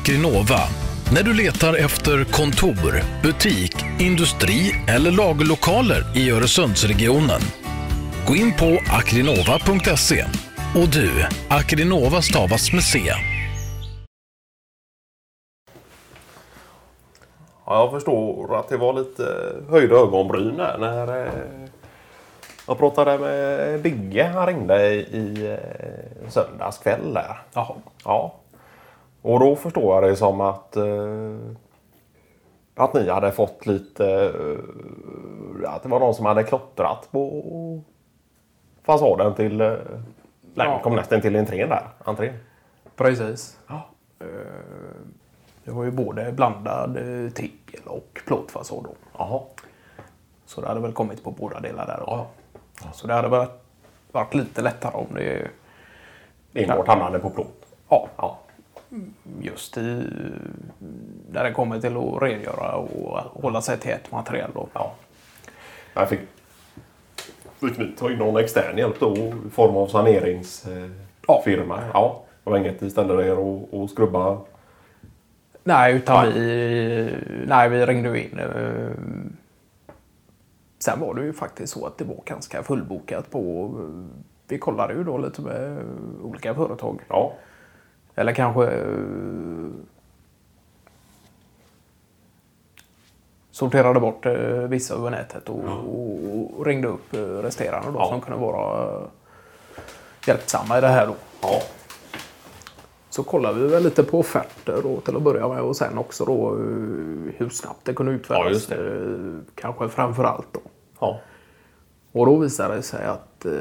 Akrinova. När du letar efter kontor, butik, industri eller lagerlokaler i Öresundsregionen. Gå in på akrinova.se. Och du, Akrinova stavas med C. Ja, jag förstår att det var lite höjda ögonbryn där när eh, jag pratade med Bigge. Han ringde i, i eh, söndags kväll där. Jaha. Ja. Och då förstår jag det som att eh, att ni hade fått lite... Eh, att det var någon som hade klottrat på fasaden till... Eh, Ja. kom nästan till entrén där. Entrén. Precis. Ja. Eh, Det var ju både blandad eh, tegel och plåtfasad. då. Jaha. Så det hade väl kommit på båda delar där. då. Ja. Så det hade varit lite lättare om det Enbart hamnade på plåt. ja, Ja. Just i, när det kommer till att rengöra och hålla sig till ett material. Då. Ja. Jag fick, ta in någon extern hjälp då i form av saneringsfirma? Ja. Det var inget ni ställde er och, och skrubba? Nej, utan Nej. vi, nej, vi ringde in. eh, Sen var det ju faktiskt så att det var ganska fullbokat på... Vi kollade ju då lite med olika företag. Ja. Eller kanske... eh, Sorterade bort eh, vissa över nätet och, och ringde upp eh, resterande då, Ja. som kunde vara hjälpsamma i det här. Då. Ja. Så kollade vi väl lite på offerter då, till att börja med och sen också då hur snabbt det kunde utföras. Ja, det. Kanske framför allt då. Ja. Och då visade det sig att eh,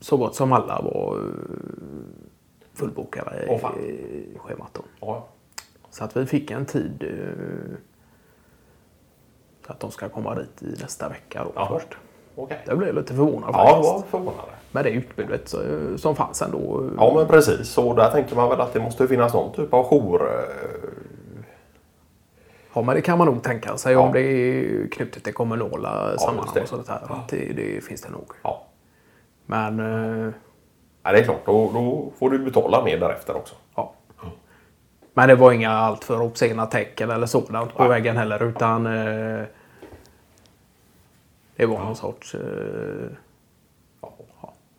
så gott som alla var eh, fullbokade i schemat. Då. ja. Så att vi fick en tid eh, så att de ska komma dit i nästa vecka då Jaha. först. Okej. Jag blev lite förvånad Ja, faktiskt. var förvånande. Med det utbudet så, som fanns ändå. eh, Ja, men precis. Så där tänker man väl att det måste finnas någon typ av jour. eh, Ja, men det kan man nog tänka sig Ja. om det är knutet till kommunala sammanhang det. och sånt här. Att det, det finns det nog. Ja. Men eh, ja, det är klart. Då, då får du betala mer därefter också. ja. Men det var inga alltför obscena tecken eller sådant på Nej. väggen heller. Utan eh, det var någon sorts... Eh, Ja.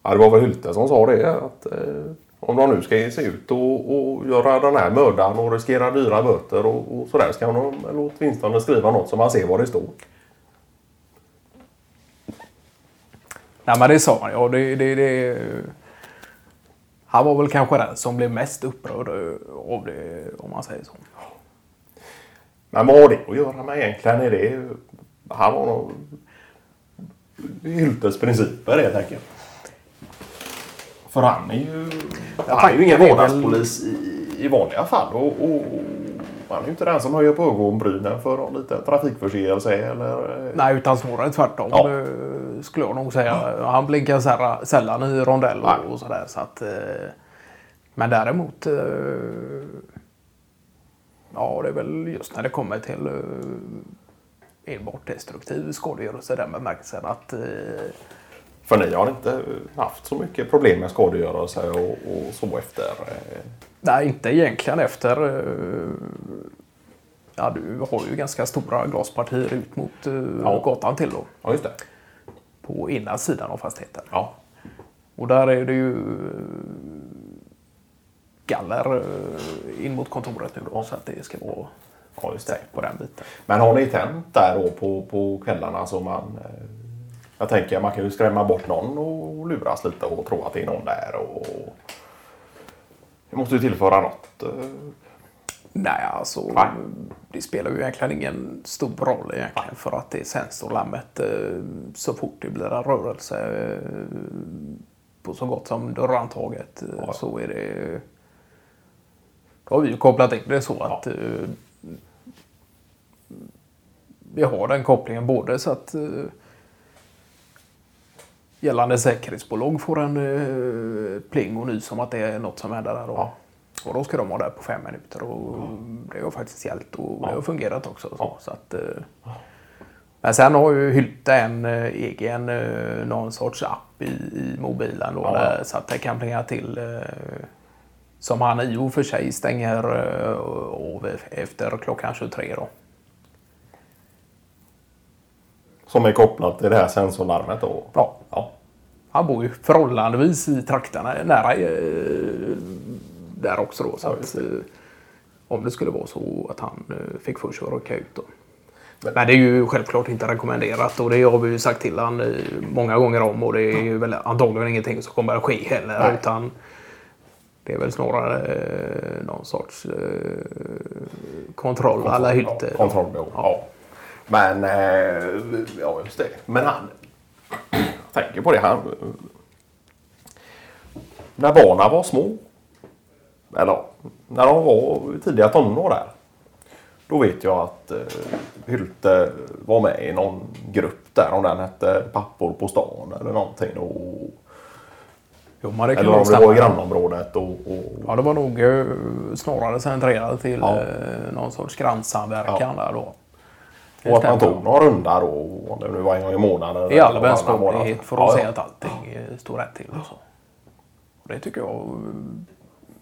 Ja, det var väl Hylte som sa det. Att, eh, om de nu ska ge sig ut och, och göra den här mödan och riskera dyra böter och, och sådär. Ska de åtminstone skriva något så man ser vad det står. Nej, men det sa han. Ja, det, det, det, han var väl kanske den som blev mest upprörd eh, av det, om man säger så. Men vad har det att göra med egentligen? Är det, han var nog Hyltes principer helt enkelt. För han är ju, han är ju ingen är väl- vardagspolis i, i vanliga fall. Och, och, han är ju inte den som höjer på ögonbrynen för en liten trafikförseelse eller... eh, Nej, utan snarare tvärtom Ja. Skulle jag nog säga. Han blinkar sällan i rondell och, och sådär. Så att, eh, men däremot... eh, Ja, det är väl just när det kommer till eh, enbart destruktiv skadegörelse den bemärkelsen att eh, För ni har inte haft så mycket problem med skadegörelse och, och så efter? eh, Nej, inte egentligen efter... eh, Ja, du har ju ganska stora glaspartier ut mot Ja. gatan till då. Ja, just det. På ena sidan av fastigheten. Ja. Och där är det ju eh, galler eh, in mot kontoret nu då. Så att det ska vara ja, just det. på den biten. Men har ni tänt där då på, på kvällarna så man... eh, Jag tänker man kan ju skrämma bort någon och luras lite och tro att det är någon där. Och, det måste ju tillföra något. Nej, alltså Nej. det spelar ju egentligen ingen stor roll egentligen för att det sensorlammet eh, så fort det blir en rörelse eh, på så gott som dörrhandtaget eh, Ja. så är det då har vi ju kopplat in det så att vi har den kopplingen både så att gällande säkerhetsbolag får en pling och nys om att det är något som händer där. Då. Ja. Och då ska de vara där på fem minuter och det har faktiskt hjälpt och det har fungerat också. Så, Ja. så att, eh, men sen har ju Hylte en eh, egen någon sorts app i, i mobilen då, Ja. där, så att det kan plinga till eh, Som han i och för sig stänger eh, av efter klockan 23 då. Som är kopplat till det här sensorlarmet då? Ja. ja. Han bor ju förhållandevis i trakterna nära eh, där också då. Så Ja, att, eh, om det skulle vara så att han eh, fick för sig att rycka ut då. Men det är ju självklart inte rekommenderat och det har vi ju sagt till han eh, många gånger om och det är ju väl antagligen ingenting som kommer att ske heller. Nej. Utan det är väl snarare eh, någon sorts eh, kontroll alla hylte. Ja, kontrollbehov. Ja. Men, eh, ja just det. Men han, jag tänker på det, han, när barnen var små, eller ja, när de var i tidiga tonår där. Då vet jag att eh, Hylte var med i någon grupp där, om den hette Pappor på stan eller någonting. Och, Jo, det kan eller om det var i grannområdet. Och, och, Ja, det var nog eh, snarare centrerat till Ja. eh, någon sorts grannsamverkan där då. Och att man tog några runda då, om det nu var en gång i månaden. I all vänskaplighet för att Ja, se ja. att allting eh, står rätt till. Och så. Och det tycker jag,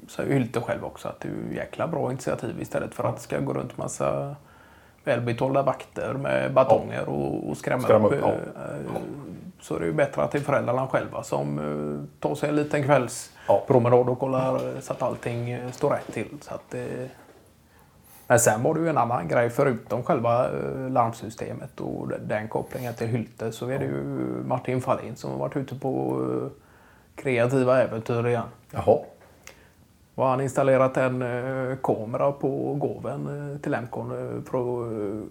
eh, säger Hylte själv också, att det är jäkla bra initiativ istället för att det ska gå runt massa välbetalda vakter med batonger och, och skrämma, Skrämma upp. upp, ja. eh, Så är det ju bättre att det är föräldrarna själva som eh, tar sig en liten Ja. kvällspromenad och kollar eh, så att allting eh, står rätt till. Så att, eh, men sen var det ju en annan grej förutom själva eh, larmsystemet och den- kopplingen till Hylte så är det ju Martin Fahlin som har varit ute på eh, kreativa äventyr igen. Jaha. Och han installerat en eh, kamera på gåven eh, till Lemcon eh, för att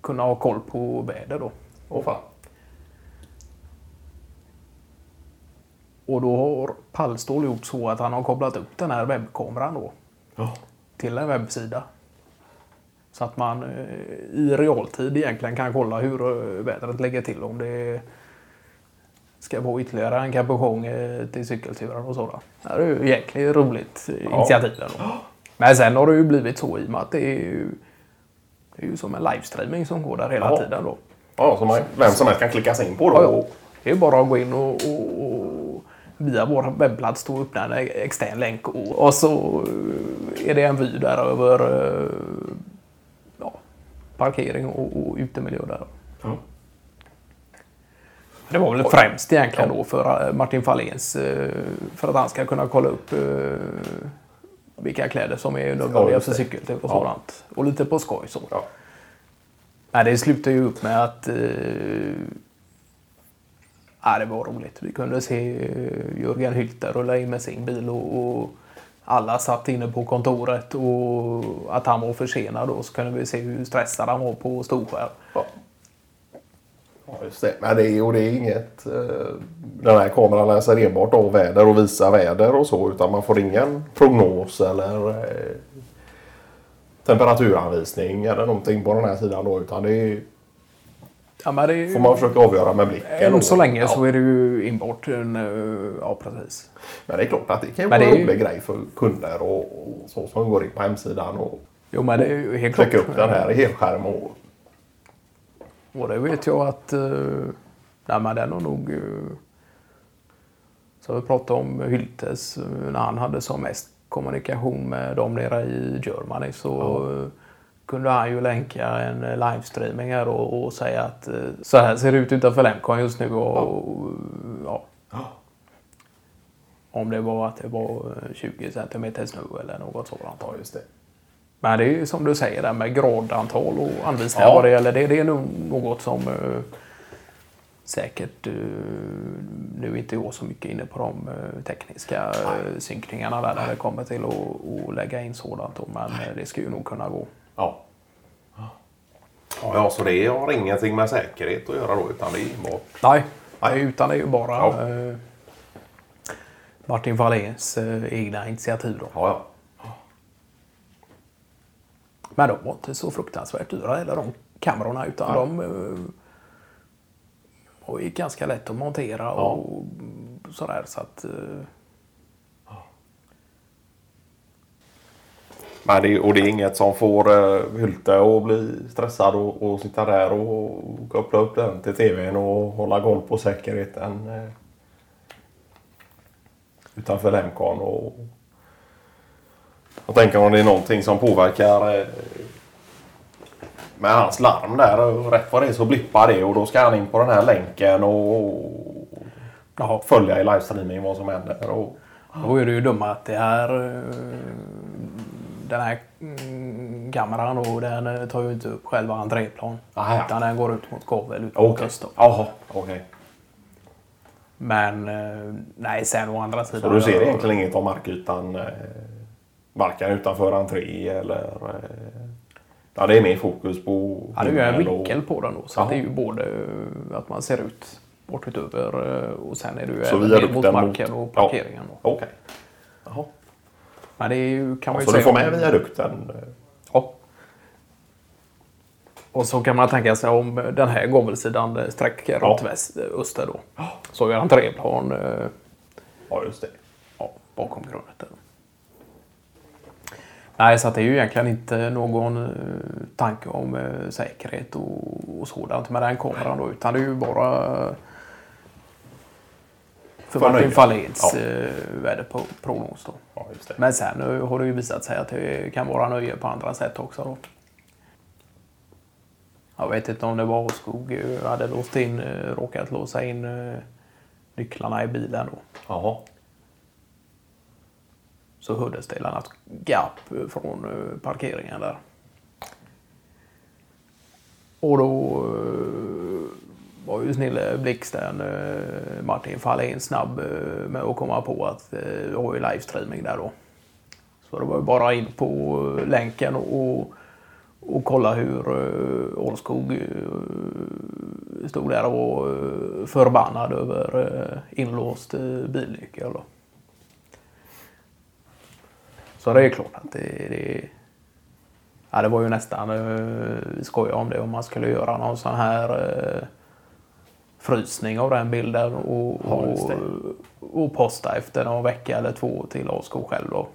kunna ha koll på väder då. Åh fan. Och då har Pallstål gjort så att han har kopplat upp den här webbkameran då Ja. till en webbsida. Så att man i realtid egentligen kan kolla hur vädret lägger till. Om det ska vara ytterligare en capuchong eh, till cykelturen och sådant. Det är ju egentligen roligt eh, initiativ. ändå. Men sen har det ju blivit så i och med att det är ju, det är ju som en livestreaming som går där hela Ja. tiden. Då. Ja, som man, vem som helst kan klicka sig in på då. Ja, ja. Det är bara att gå in och, och, och via vår webbplats då öppna en extern länk och, och så eh, är det en vy där över eh, ja, parkering och, och utemiljö där. Ja. Det var väl främst egentligen då för eh, Martin Fahléns eh, för att han ska kunna kolla upp eh, vilka kläder som är nödvändiga för det. cykeltur och sådant. Och lite på skoj så. Ja. Nej, det slutar ju upp med att... Ja, det var roligt. Vi kunde se Jörgen Hylte rulla in med sin bil och, och alla satt inne på kontoret och att han var försenad då så kunde vi se hur stressad han var på storskärm. Ja. Ja, just det. Men det är, och det är inget... Eh, den här kameran läser enbart av väder och visar väder och så. Utan man får ingen prognos eller eh, temperaturanvisning eller någonting på den här sidan då. Utan det är, Ja, men det är får man försöka avgöra med blicken. än så länge ja. så är det ju enbart en... eh, Ja, precis. Men det är klart att det kan vara en är ju- rolig grej för kunder och, och så som går in på hemsidan och Jo, men det är ju helt klart. täcker upp den här i helskärm. Och, Och det vet jag att... Uh, nej, men den har nog... Uh, så vi pratade om Hyltes eh, när han hade som mest kommunikation med dem nere i Germany så eh, kunde han ju länka en eh, livestreaming här och, och säga att eh, så här ser det ut utanför Lemcon just nu och, och ja. Om det var att det var eh, 20 centimeter snö eller något sådant. ja, just det. Men det är ju som du säger där med gradantal och anvisningar Ja. vad det gäller. Det, det är nog något som eh, säkert eh, nu inte går så mycket inne på de eh, tekniska uh, synkningarna där när det kommer till att lägga in sådant. Då. Men eh, det ska ju nog kunna gå. Ja. Ja, så det har ingenting med säkerhet att göra då utan det är enbart... Nej, Nej. utan det är ju bara Ja. eh, Martin Wahléns eh, egna initiativ. Då. Ja, ja. Men de var inte så fruktansvärt dyra heller de kamerorna utan Ja. de eh, var ju ganska lätt att montera och sådär så att eh, Men det, och det är inget som får uh, Hylte att bli stressad och, och sitta där och, koppla upp den till tvn och hålla koll på säkerheten uh, utanför Lemcon. Och, Jag tänker om det är någonting som påverkar eh, med hans larm där. och Rätt vad det är så blippar det och då ska han in på den här länken och Jaha. följa i livestreaming vad som händer. Och, Då är det ju dumma att det här... eh, Den här mm, kameran och den eh, tar ju inte upp själva entréplan. Ah, ja. Utan den går ut mot Kovel, ut mot Okej. öster. Jaha, okej. Men eh, nej, sen å andra sidan... Så du ser egentligen inget av markytan varken utanför entré eller... Eh, ja, det är mer fokus på Ja, det är ju en vinkel på den då. Så att det är ju både eh, att man ser ut bortutöver eh, och sen är ju Så även ner mot mot- marken och parkeringen. Då. Okej. Jaha. Men det är ju, kan man ju Så du säga får om- med viadukten? Ja. Och så kan man tänka sig om den här gavelsidan sträcker Ja. åt väst, öster då. Så gör entréplan Ja, just det. ja, bakom grundet. Nej, så att det är ju egentligen inte någon eh, tanke om eh, säkerhet och, och sådant med den kameran då, utan det är ju bara eh, för Martin. Fahléns Ja. väderprognos då. Ja. Men sen har det ju visat sig att det kan vara nöje på andra sätt också. Då. Jag vet inte om det var Åskog hade låst in, råkat låsa in nycklarna i bilen. Då. Jaha. Så hördes det annat gap från eh, parkeringen där. Och då eh, var ju snille blixten eh, Martin Fahlén snabb med att komma på att vi har ju livestreaming där då. Så det var ju bara in på länken och, och kolla hur Ålskog stod där och var förbannad över inlåst bilnyckel. Så det är klart att det, det Ja, det var ju nästan, eh, vi skojade om det, om man skulle göra någon sån här eh, frysning av den bilden och, och, och posta efter någon vecka eller två till Asko själv då.